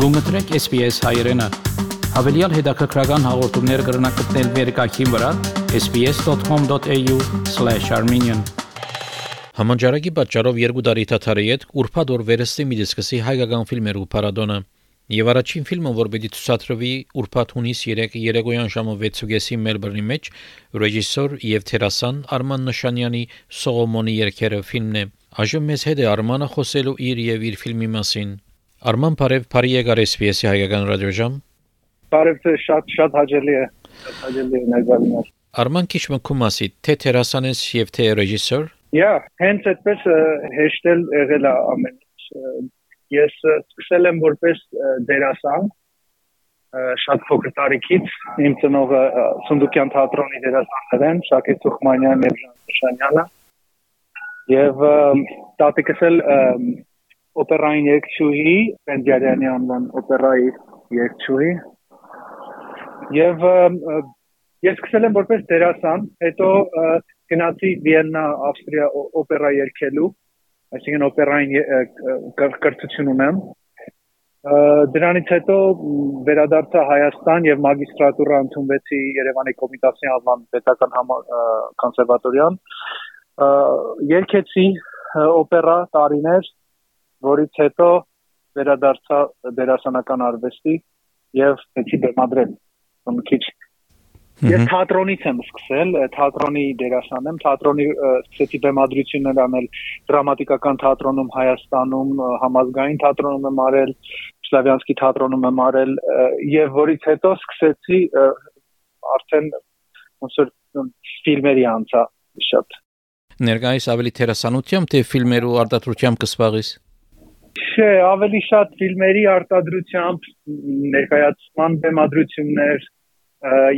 Գումտրեք SPS հայերեն։ Հավելյալ հետաքրքրական հաղորդումներ կգրնակցնել վերկայքին վրա sps.com.au/armenian Համաճարակի պատճառով երկու տարի թաթարի հետ ուրփաթ օր վերստի մի դիսկսի հայկական ֆիլմերու պարադոնը Եվ առաջին ֆիլմը, որ է ցուցադրվի ուրբաթ հունիս 3 երեկոյան ժամը 6:30-ի Մելբուրնի մեջ, ռեժիսոր եւ թերասան Արման Նշանյանի Սողոմոնի երկերը ֆիլմն է։ Այժմ մեզ հետ է Արմանը խոսելու իր եւ իր ֆիլմի մասին։ Արման Փարև Փարի եկար SPS-ի հայկական ռադիոժամ։ Բարև շատ շատ հաճելի է։ Հաճելի է ներկայացնել։ Արման քիչ մկում ասի, թե թերասան ես եւ թե ռեժիսոր։ Yeah, հենց այդպես հեշտել եղել է ամեն Ես սկսել եմ որպես դերասան շատ փոքր տարիքից իմ ծնողը Սունդուկյան թատրոնի դերասաններ են Շակե Սուխմանյան եւ Ժան Շանյանը եւ տատիկս էլ օպերային երգչուհի, Պենջարյանի անվան օպերայի երգչուհի։ Եվ ես սկսել եմ որպես դերասան, հետո գնացի Վիեննա, Ավստրիա օպերա երգելու, այսինքն օպերային կրթություն ունեմ։ Դրանից հետո վերադարձա Հայաստան եւ մագիստրատուրա ընդունվեցի Երևանի Կոմիտասի անվան պետական կոնսերվատորիան։ Երկեցի օպերա տարիներ որից հետո վերադարձա դերասանական արվեստի եւ պետք է բեմադրել մի քիչ Ես թատրոնից եմ սկսել, թատրոնի դերասան եմ, թատրոնի սկսեցի բեմադրություններ անել դրամատիկական թատրոնում Հայաստանում, համազգային թատրոնում եմ արել, Սլավյանսկի թատրոնում եմ արել եւ որից հետո սկսեցի արդեն ոնց որ ֆիլմերի անցա շատ Ներկայիս ավելի թերասանությամբ թե ֆիլմերու արտադրությամբ կսպաղես Չէ, ավելի շատ ֆիլմերի արտադրությամբ ներկայացման բեմադրություններ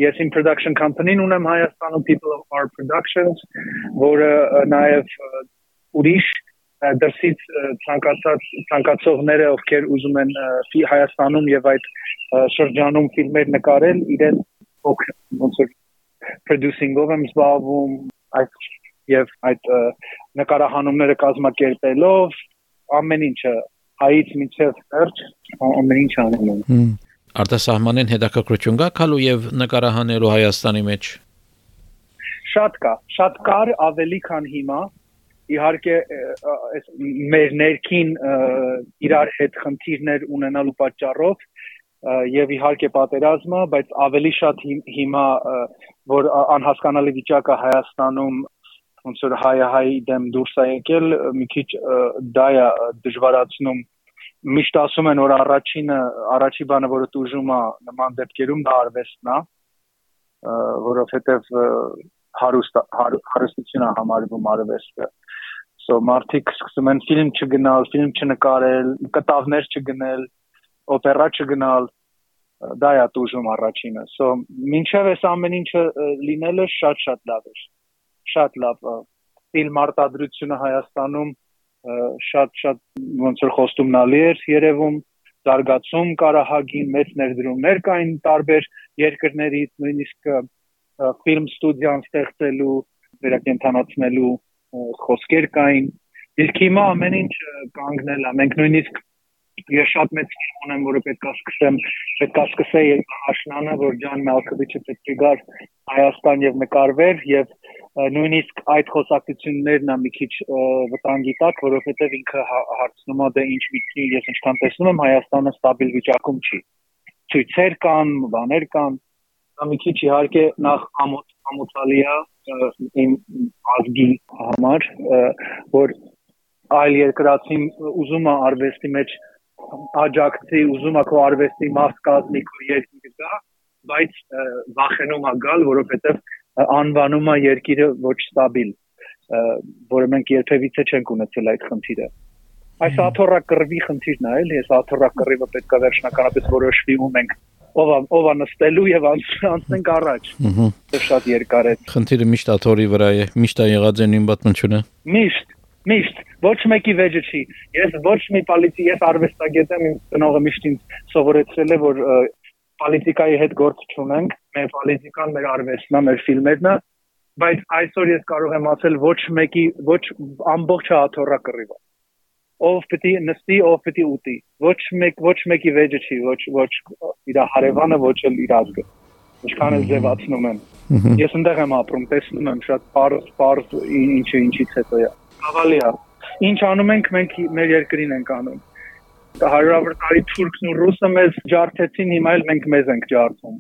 ես in production company-ն ունեմ Հայաստանում People of Our Productions, որը նաև ուրիշ դրսից ցանկացած ցանկացողները, ովքեր ուզում են Հայաստանում եւ այդ շրջանում ֆիլմեր նկարել, իրեն ոնց որ producing-ով եմ զբաղվում, այդ եւ այդ նկարահանումները կազմակերպելով ամեն ինչը հայից մինչև վերջ ամեն ինչ անում եմ։ Արտասահմանեն հետաքրքրություն կա քալու եւ նկարահանելու Հայաստանի մեջ։ Շատ կա, շատ կար ավելի քան հիմա։ Իհարկե այս մեր ներքին իրար հետ խնդիրներ ունենալու պատճառով եւ իհարկե պատերազմը, բայց ավելի շատ հիմա որ անհասկանալի վիճակը Հայաստանում ոնց որ հայը հայի դեմ դուրս է եկել մի քիչ դա է դժվարացնում միշտ ասում են որ առաջինը առաջի բանը որը դժում է նման դեպքերում դա արվեստն է որովհետև հարուստ հարստությունը համարվում արվեստը so մարդիկ սկսում են ֆիլմ չգնալ, ֆիլմ չնկարել, կտավներ չգնել, օպերա չգնալ, դա է դժում առաջինը։ So մինչև այս ամեն ինչը լինելը շատ-շատ լավ է շատ լավ ֆիլմ արտադրությունը Հայաստանում շատ-շատ ոնց որ խոստումնալի էր երևում զարգացում կարահագին մեծ ներդրումներ կային տարբեր երկրներից նույնիսկ ֆիլմ ստուդիան ստեղծելու վերակենդանացնելու խոսքեր կային իսկ հիմա ամեն ինչ կանգնել է մենք նույնիսկ ես շատ մեծ ֆիլմ ունեմ, որը պետքա սկսեմ, պետքա սկսեի աշնանը, որ Ջան Մալքովիչը պետք է գար Հայաստան եւ նկարվեր եւ նույնիսկ այդ խոսակցություններն ա մի քիչ վտանգի տակ, որովհետեւ ինքը հա, հարցնում է դե ինչ միտքի ես ինչքան տեսնում եմ Հայաստանը ստաբիլ վիճակում չի։ Ցույցեր կան, բաներ կան, դա մի քիչ իհարկե նախ ամոթ ամոթալի է իմ ազգի համար, որ այլ երկրացին ուզում է արվեստի մեջ աջակցի, ուզում է քո արվեստի մաս կազմի քո երկիրը գա, բայց վախենում է գալ, որովհետև անվանում է երկիրը ոչ ստաբիլ, որը մենք երբևիցե չենք ունեցել այդ խնդիրը։ Այս աթոռա կռվի խնդիրն է, էլի, այս աթոռա կռիվը պետք է վերջնականապես որոշվի ու մենք ով ով նստելու եւ անցնենք առաջ։ Դա շատ երկար է։ Խնդիրը միշտ աթոռի վրա է, միշտ է եղած իմ պատմությունը։ Միշտ Միշտ ոչ մեկի վեճը չի։ Ես ոչ մի պոլիտիկի, ես արվեստագետ եմ, իմ ծնողը միշտ ինձ սովորեցրել է, որ պոլիտիկայի հետ գործ չունենք, մեր պոլիտիկան մեր արվեստն է, մեր ֆիլմերն է, բայց այսօր ես կարող եմ ասել ոչ մեկի ոչ ամբողջ հաթոռա կռիվը։ ով պետք է նստի, ով պետք է ուտի։ Ոչ մեկ ոչ մեկի վեճը չի, ոչ ոչ իր հարևանը, ոչ էլ իր ազգը։ Ինչքան էլ ձևացնում են։ Ես այնտեղ եմ ապրում, տեսնում եմ շատ բարձ բարձ ինչը ինչից հետո է։ Հավալի է։ Ինչ անում ենք մենք մեր երկրին ենք անում հարյուրավոր տարի թուրքն ու ռուսը մեզ ջարդեցին, հիմա էլ մենք մեզ ենք ջարդում։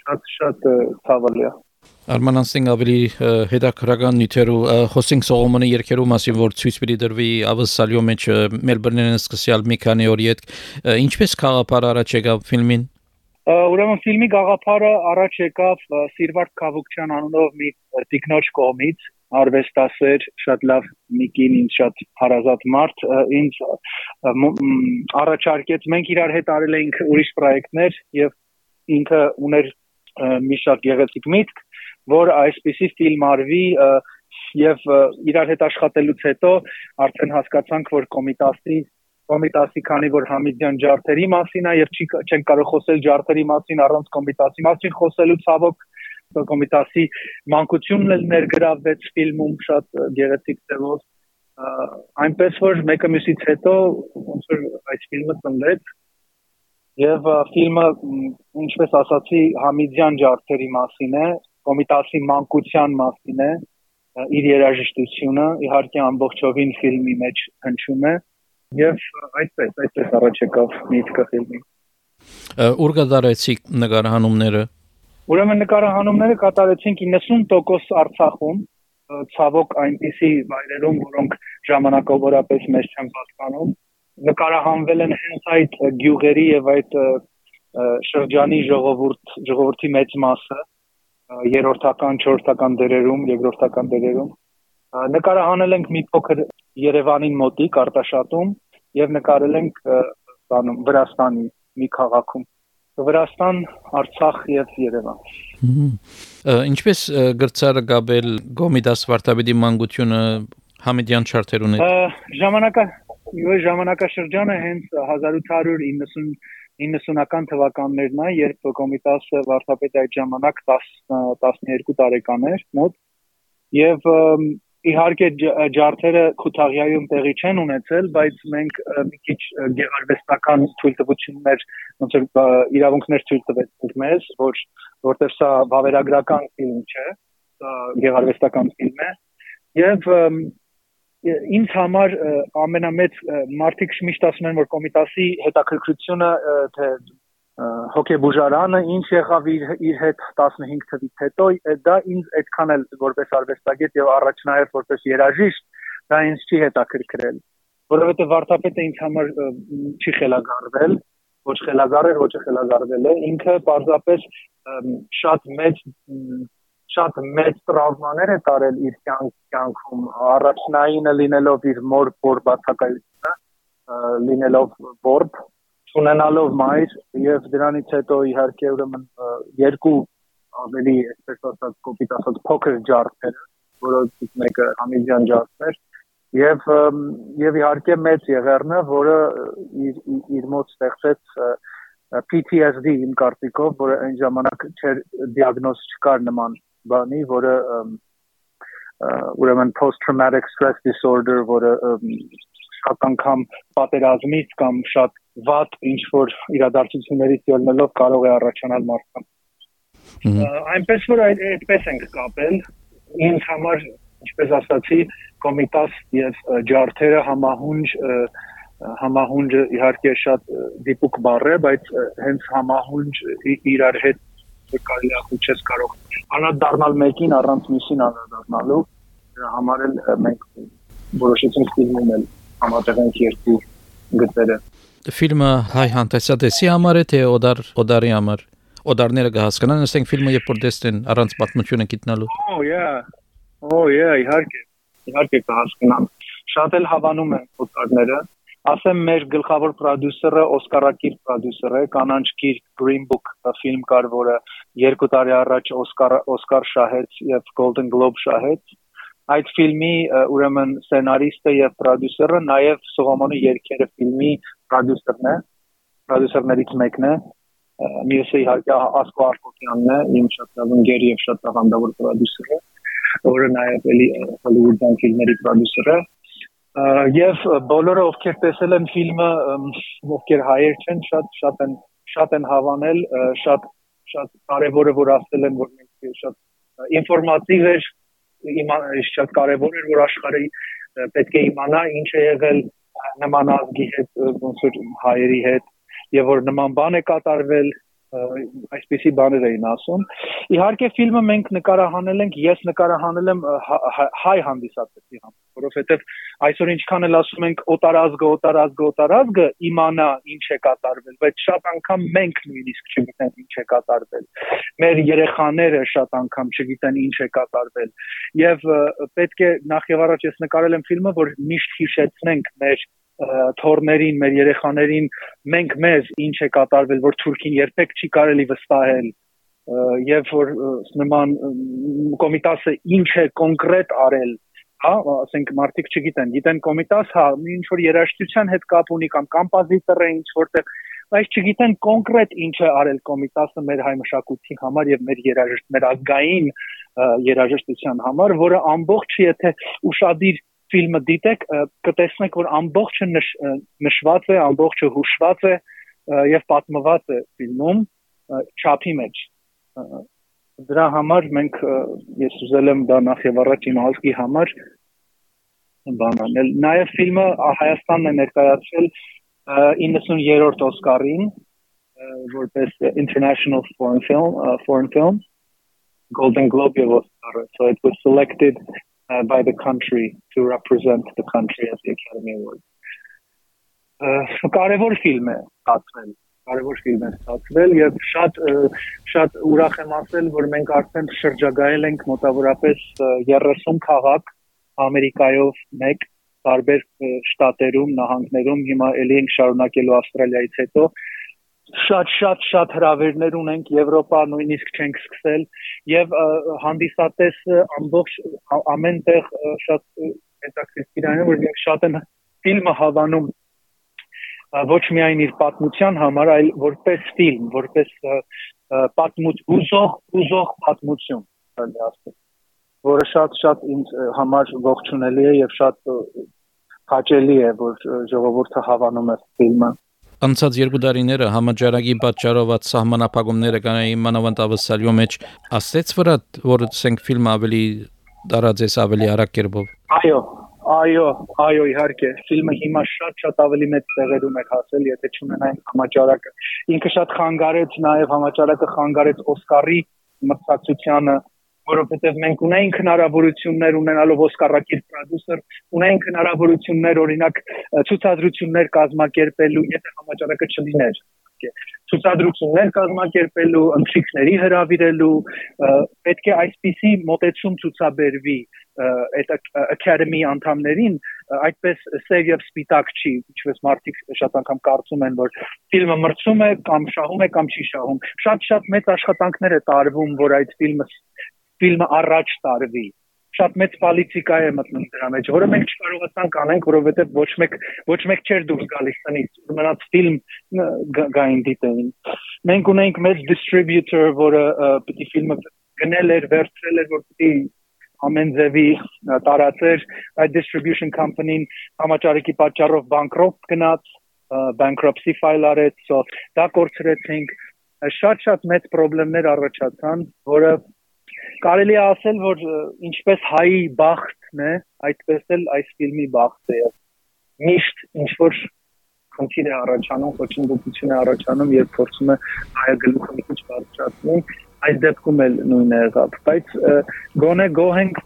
Շատ շատ ցավալի է։ Արման անցնենք ավելի հետաքրական նյութերու խոսենք Սողոմոնի երկերու մասին, որ ցույց պիտի դրվի ավսալյո մեջ Մելբուրնեն սկսյալ մի քանի օրի հետ ինչպես խաղապար առաջ եկավ ֆիլմին Ուրեմն ֆիլմի գաղափարը առաջ եկավ Սիրվարդ Քավուկյան անունով մի տիկնոջ կողմից, արվեստասեր, շատ լավ մի կին, ինձ շատ հարազատ մարդ, ինձ առաջարկեց, մենք իրար հետ արել էինք ուրիշ պրոյեկտներ եւ ինքը ուներ մի շատ գեղեցիկ միտք, որ այսպիսի ֆիլմ արվի եւ իրար հետ աշխատելուց հետո արդեն հասկացանք, որ կոմիտասի կոմիտասի, քանի որ Համիդյան ջարդերի մասին է եւ չի չեն կարող խոսել ջարդերի մասին առանց կոմիտասի մասին խոսելու ցավոք կոմիտասի մանկությունն էլ ներգրավվեց ֆիլմում շատ գեղեցիկ ձևով այնպես որ մեկը մյուսից հետո ոնց որ այս ֆիլմը ծնվեց եւ ֆիլմը ինչպես ասացի Համիդյան ջարդերի մասին է կոմիտասի մանկության մասին է իր երաժշտությունը իհարկե ամբողջովին ֆիլմի մեջ հնչում է Եվ այդպես, այդպես առաջ եկավ միտքը ֆիլմի։ Ուր կատարեցիք նկարահանումները։ Ուրեմն նկարահանումները կատարեցինք 90% Արցախում, ցավոք այնպիսի վայրերում, որոնք ժամանակավորապես մեզ չեն պատկանում։ Նկարահանվել են հենց այդ գյուղերի եւ այդ շրջանի ժողովուրդ ժողովրդի մեծ մասը երրորդական, չորրորդական դերերում, երկրորդական դերերում նկարահանել ենք մի փոքր Երևանին մոտիկ Արտաշատում եւ նկարել ենք Վրաստանի մի քաղաքում Վրաստան, Արցախ եւ Երևան։ Ինչպես գրծարը գաբել Գոմիդաս Վարդապետի մանկությունը Համիդյան չարտերուն է։ Ժամանակա եւ ժամանակաշրջանը հենց 1890 90-ական թվականներն է, երբ Կոմիտասը Վարդապետը այդ ժամանակ 10 12 տարեկան էր մոտ եւ Իհարկե ջարդերը Խութաղիայում տեղի չեն ունեցել, բայց մենք մի քիչ գեղարվեստական թույլտվություններ, ոնց որ իրավունքներ թույլ տվեցինք մեզ, որ որտեղ սա բավերագրական ֆիլմ չէ, սա գեղարվեստական ֆիլմ է։ Եվ ինձ համար ամենամեծ մարտիկ միշտ ասում են որ կոմիտասի հետաքրքրությունը թե հոկեբուժարանը ինչ եղավ իր իր հետ 15 թվից հետո դա ինձ այդքան էլ որպես արվեստագետ եւ առաջնահերթ որպես երաժիշտ դա ինձ չի հետաքրքրել որովհետեւ վարդապետը ինձ համար չի խելագարվել ոչ խելագարել ոչ խելագարվել է ինքը պարզապես շատ մեծ շատ մեծ տրավմաներ է տարել իր կյանքում առաջնայինը լինելով իր մոր բոր բացակայությունը լինելով բորբ ունենալով մայր եւ դրանից հետո իհարկե ուրեմն երկու ավելի այսպես ասած կոպիտ ասած փոքր ջարդեր, որոնցից մեկը Համիջան ջարդն էր եւ եւ իհարկե մեծ եղերնը, որը իր իր մոտ ստեղծեց PTSD իմ կարծիքով, որը այն ժամանակ չէր դիագնոզ չկար նման բանի, որը ուրեմն post traumatic stress disorder, որը շատ անգամ պատերազմից կամ շատ վատ ինչ որ իրադարձություններից ելնելով կարող է առաջանալ մարդկանց։ Այնպես որ այդ այդպես ենք կապել ինձ համար ինչպես ասացի կոմիտաս եւ ջարդերը համահունջ համահունջը իհարկե շատ դիպուկ բառ է, բայց հենց համահունջ իրար հետ կարելի է խոչես կարող անադառնալ մեկին առանց մյուսին անադառնալու դրա համար էլ մենք որոշեցինք ֆիլմում էլ համատեղենք երկու գծերը ֆիլմը հայ հանդեսադեսի համար է թե օդար օդարի համար օդարները կհասկանան ասենք ֆիլմը երբ որ դեսնեն առանց պատմությունը գտնալու Oh yeah. Oh yeah իհարկե իհարկե կհասկանան շատ էլ հավանում են օդարները ասեմ մեր գլխավոր պրոդյուսերը Օսկարակիր պրոդյուսեր է կանանչ գիր Green Book ֆիլմ կար որը երկու տարի առաջ Օսկար Օսկար շահեց եւ Golden Globe շահեց այդ ֆիլմի ուրեմն սցենարիստը եւ պրոդյուսերը նաեւ Սողոմոնի երկերը ֆիլմի պրոդյուսերն է պրոդյուսերներից մեկն է մյուսը իհարկե Ասկո Արքոյանն է իմ շատ լավ ընկեր եւ շատ տաղանդավոր պրոդյուսերը որը նաեւ էլի հոլիվուդյան ֆիլմերի պրոդյուսեր է եւ բոլորը ովքեր տեսել են ֆիլմը ովքեր հայեր չեն շատ շատ են շատ են հավանել շատ շատ կարևոր է որ ասել են որ մենք շատ ինֆորմատիվ էր շատ կարևոր էր որ աշխարհի պետք է իմանա ինչ է եղել նման ազգի հետ ոնց որ հայերի հետ եւ որ նման բան է կատարվել այսպիսի բաներ էին ասում։ Իհարկե ֆիլմը մենք նկարահանել ենք, ես նկարահանել եմ հայ հանդիսատեսի համար, որովհետև այսօր ինչքան էլ ասում ենք օտարազգը, օտարազգը, օտարազգը իմանա ինչ է կատարվել, բայց շատ անգամ մենք նույնիսկ չգիտենք ինչ է կատարվել։ Մեր երեխաները շատ անգամ չգիտեն ինչ է կատարվել։ Եվ պետք է նախ եւ առաջ ես նկարել եմ ֆիլմը, որ միշտ հիշեցնենք մեր թորներին, մեր երեխաներին, մենք մեզ ինչ է կատարվել, որ Թուրքին երբեք չի կարելի վստահել եւ որ նման կոմիտասը ինչ է կոնկրետ արել հա ասենք մարդիկ չգիտեն գիտեն կոմիտաս հա ինչ որ երաշխիքության հետ կապ ունի կամ կոմպոզիտոր է ինչ որտեղ բայց չգիտեն կոնկրետ ինչ է արել կոմիտասը մեր հայ մշակույթի համար եւ մեր երաժշտ մեր ազգային երաժշտության համար որը ամբողջ եթե ուշադիր ֆիլմը դիտեք կտեսնեք որ ամբողջը նշ, նշված է ամբողջը հուշված է եւ պատմված է ֆիլմում չափի մեջ դրա համար մենք ես ուզել եմ դա նախ եւ առաջ իմ ազգի համար բան անել նաեւ ֆիլմը Հայաստանն է ներկայացրել 90-րդ Օսկարին որպես international foreign film uh, foreign film Golden Globe եւ Oscar so it was selected uh, by the country to represent the country at the Academy Awards. Կարևոր ֆիլմ է ստացվել կարևոր ֆիլմ է ստացվել եւ շատ շատ ուրախ եմ ասել որ մենք արդեն շրջագայել ենք մոտավորապես 30 քաղաք Ամերիկայով մեկ տարբեր շտատերում, նահանգներում, հիմա ելի ենք շարունակելու Ավստրալիայից հետո շատ-շատ շատ հրավերներ ունենք Եվրոպա նույնիսկ չենք սկսել եւ հանդիսատեսը ամբողջ ամենտեղ շատ հետաքրքիր է որ մենք շատ են ֆիլմը հավանում ոչ միայն իր պատմության համար, այլ որպես ֆիլմ, որպես պատմուց ուզող ուզող պատմություն, ասել, որը շատ-շատ ինձ համար ողջունելի է եւ շատ հաճելի է, որ ժողովուրդը հավանում է ֆիլմը։ Անցած երկու տարիները համաճարակի պատճառով at սահմանափակումները կանային մանավանդ ավսալյո մեջ աստեց վրա որ ցենք ֆիլմը ավելի դարաձես ավելի արագ կերպով Այո, այո, այո իհարկե ֆիլմը հիմա շատ-շատ ավելի մեծ տեղերում է հասել, եթե չունենային համաճարակը։ Ինքը շատ խանգարեց նաև համաճարակը խանգարեց Օսկարի մրցակցությանը որովհետև մենք ունենք հնարավորություններ ունենալով Օսկարակիր պրոդյուսեր, ունենք հնարավորություններ օրինակ ցուցադրություններ կազմակերպելու, եթե համաճարակը չլիներ ցուցադրություններ կազմակերպելու, ընթրիքների հրավիրելու, պետք է այսպիսի մոտեցում ցուցաբերվի այդ academy անդամներին այդպես սև եւ սպիտակ չի, ինչպես մարդիկ շատ անգամ կարծում են, որ ֆիլմը մրցում է կամ շահում է կամ չի շահում։ Շատ-շատ մեծ աշխատանքներ է տարվում, որ այդ ֆիլմը ֆիլմը առաջ տարվի շատ մեծ պոլիտիկա է մտնում դրա մեջ, որը մենք չկարողացանք անենք, որովհետև ոչ մեկ ոչ մեկ չէր դուրս գալիս տնից, մնաց ֆիլմ գային դիտեին։ Մենք ունենք մեծ distributor, որը պիտի ֆիլմը գնել էր, վերցրել էր, որ պիտի ամեն ձևի տարածեր, այդ distribution company-ն համաճարակի պատճառով բանկրոտ գնաց, bankruptcy file արեց, so դա կորցրեցինք շատ-շատ մեծ խնդիրներ առաջացան, որը կարելի է ասել, որ ինչպես հայի բախտն է, այդպես էլ այս ֆիլմի բախտը է։ Միշտ ինչ որ խնդիր է առաջանում, խոչընդոտություն է առաջանում, երբ փորձում է հայը գլուխը մի քիչ բարձրացնել, այս դեպքում էլ նույնն է եղավ, բայց գոնե գոհենք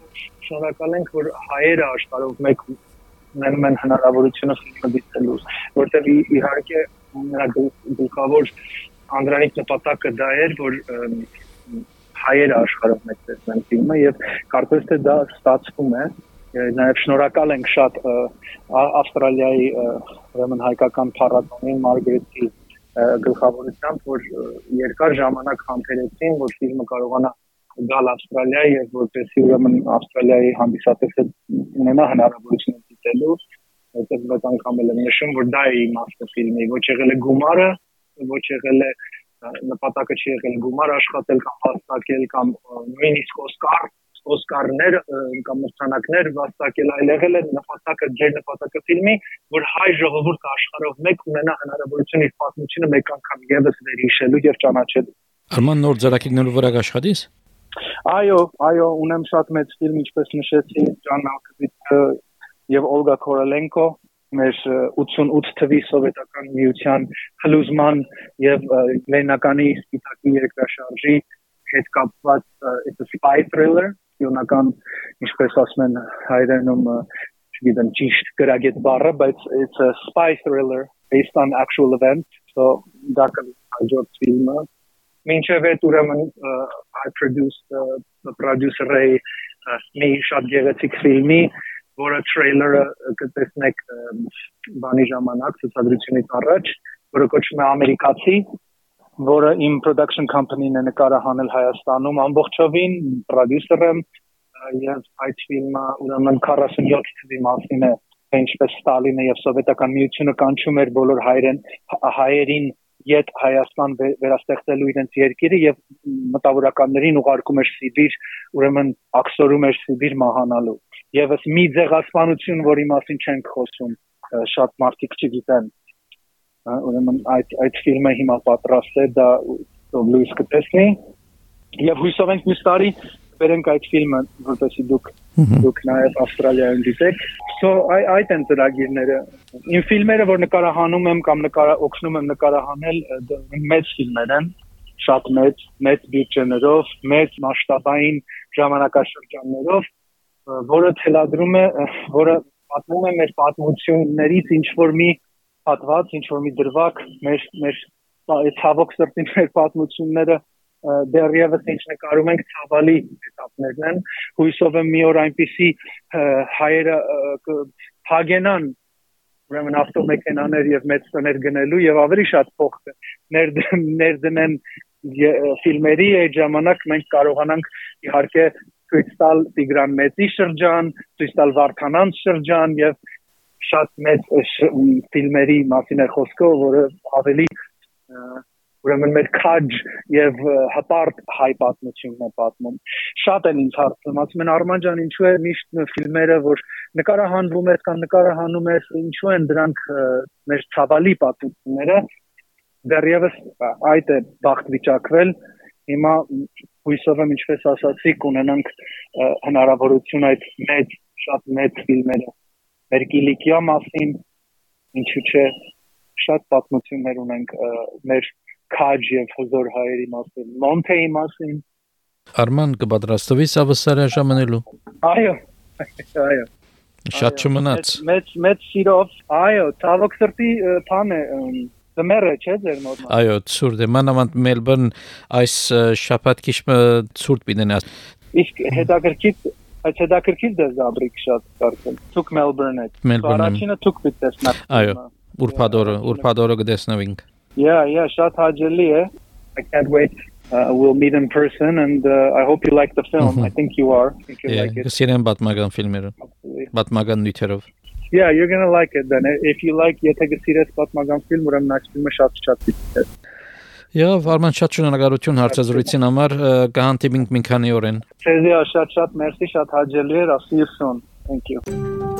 շնորհակալ ենք, որ հայերը աշխարհով մեկ ունենում են հնարավորությունը ֆիլմը դիտելու, որտեղ իհարկե նրա գլխավոր անդրանիկ նպատակը դա էր, որ հայերը աշխարհով մեծ տեսնեն ֆիլմը եւ կարծես թե դա ստացվում է նաև շնորհակալ ենք շատ Ավստրալիայի ուրեմն հայկական փառատոնին Մարգարետի գլխավորությամբ որ երկար ժամանակ համբերեցին որ ֆիլմը կարողանա գալ Ավստրալիա եւ որպեսի ուրեմն Ավստրալիայի հանդիսատեսը ունենա հնարավորություն դիտելու այդպես մեկ անգամ էլ եմ նշում որ դա է իմաստը ֆիլմի ոչ եղել է գումարը ոչ եղել է նպատակը չի եղել գումար աշխատել կամ հաստատել կամ նույնիսկ Օսկար Օսկարներ կամ մրցանակներ վաստակել այլ եղել է նպատակը ջեր նպատակը ֆիլմի որ հայ ժողովուրդը աշխարհով մեկ ունենա հնարավորություն իր պատմությունը մեկ անգամ եւս վերհիշելու եւ ճանաչելու Արման նոր ծրագրերով վրա աշխատես Այո, այո, ունեմ շատ մեծ ֆիլմ, ինչպես նշեցի, Ջան Մալկովիչը եւ Օլգա Կորոլենկո, մեր 88 թվի սովետական միության հլուզման եւ լեննականի սպիտակի երկրաշարժի հետ կապված it's a spy thriller, իոնական ինչպես ասում են հայերենում չգիտեմ ճիշտ գրագետ բառը, բայց it's a spy thriller based on actual events, so դա կլինի ֆիլմը Մինչև այդ ուրեմն I produced the producer-ը մի շատ գեղեցիկ ֆիլմի, որը տրեյլերը կտեսնեք բանի ժամանակ ցուցադրությունից առաջ, որը կոչվում է Ամերիկացի, որը իմ production company-ն է նկարահանել Հայաստանում ամբողջովին, producer-ը եւ այդ ֆիլմը ուրեմն 47 թվի մասին է ինչպես Ստալինը եւ սովետական միությունը կանչում էր բոլոր հայերեն հայերին յետ Հայաստան վերաստեղծելու իրենց երկիրը եւ մտավորականներին ուղարկում էր Սիբիր, ուրեմն ակսորում էր Սիբիր մահանալու։ Եվս մի ձեղասպանություն, որի մասին չենք խոսում, շատ մարդիկ չգիտեն։ Ուրեմն այդ այդ ֆիլմը հիմա պատրաստ է, դա լույս կտեսնի։ Եվ հույսով ենք մյուս տարի բերենք այդ ֆիլմը, որպեսզի դուք դուք նաև Ավստրալիայում դիտեք։ So այ այդ են ծրագիրները։ Իմ ֆիլմերը, որ նկարահանում եմ կամ նկարա օգնում եմ նկարահանել, մեծ ֆիլմեր են, շատ մեծ, մեծ բյուջեներով, մեծ մասշտաբային ժամանակաշրջաններով, որը թելադրում է, որը պատմում է մեր պատմություններից ինչ որ մի հատված, ինչ որ մի դրվագ մեր մեր ցավոք սրտի մեր պատմությունները դեռևս ինչ նկարում ենք ցավալի этаպներն են հույսով եմ մի օր այնպիսի հայերը հագենան ուրեմն ավտոմեքենաներ եւ մեծ տներ գնելու եւ ավելի շատ փող ներդնեն ֆիլմերի այդ ժամանակ մենք կարողանանք իհարկե ցույց տալ Տիգրան Մեծի շրջան, ցույց տալ Վարդանանց շրջան եւ շատ մեծ ֆիլմերի մասին է խոսքը, որը ավելի ուրեմն մեր քաջ եւ հպարտ հայ պատմությունն է պատմում շատ են ինձ հարցնում ասում են Արման ջան ինչու է միշտ ֆիլմերը որ նկարահանվում է կամ նկարահանում է ինչու են դրանք մեր ցավալի պատմությունները դեռևս այդ է բախտ վիճակվել հիմա հույսով եմ ինչպես ասացի կունենանք հնարավորություն այդ մեծ շատ մեծ ֆիլմերը մեր Կիլիկիա մասին ինչու՞ չէ շատ պատմություններ ունենք մեր քաջ եւ հզոր հայերի մասին, Մոնթեի մասին։ Արման կպատրաստվի սավսարը ժամանելու։ Այո, այո։ Շատ չմնաց։ Մեծ մեծ սիրով, այո, ցավոք սրտի բան է Դմերը չէ ձեր մոտ։ Այո, ցուրտ է։ Մանավանդ Մելբուրն այս շաբաթ քիշը ցուրտ պիտենա։ Իսկ հետաքրքիր Այդ հետաքրքիր դե զաբրիկ շատ կարծեմ։ Ցուկ Մելբուրն է։ Առաջինը ցուկ պիտեսնա։ Այո, ուրփադորը, ուրփադորը կդեսնվինք։ Yeah, yeah, շատ հաջելի է. I can't wait. Uh, we'll meet in person and uh, I hope you like the film. Mm -hmm. I think you are. I think you yeah, like it. Սիրեմ պատմական ֆիլմերը։ Պատմական նյութերով։ Yeah, you're going to like it then. If you like եթե գսիրես պատմական ֆիլմ, ուրեմն այս ֆիլմը շատ շատ դիտես։ Եվ Արման շատ շնորհակալություն հարցազրույցին համար կհանդիպենք մի քանի օրեն։ Ձեզ շատ շատ մերսի, շատ հաջելի էր, you soon. Thank you.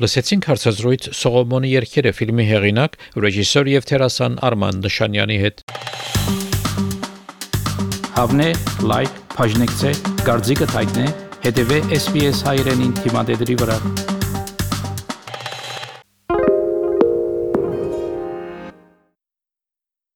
Լսեցինք հարցազրույց Սողոմոնի երկերը ֆիլմի հեղինակ, ռեժիսոր եւ թերասան Արման Նշանյանի հետ։ Հավնե, լայք, բաժնեկցե, դարձիկը թայտնե, հետեւե SPS հայրենին թիմադեդի վրա։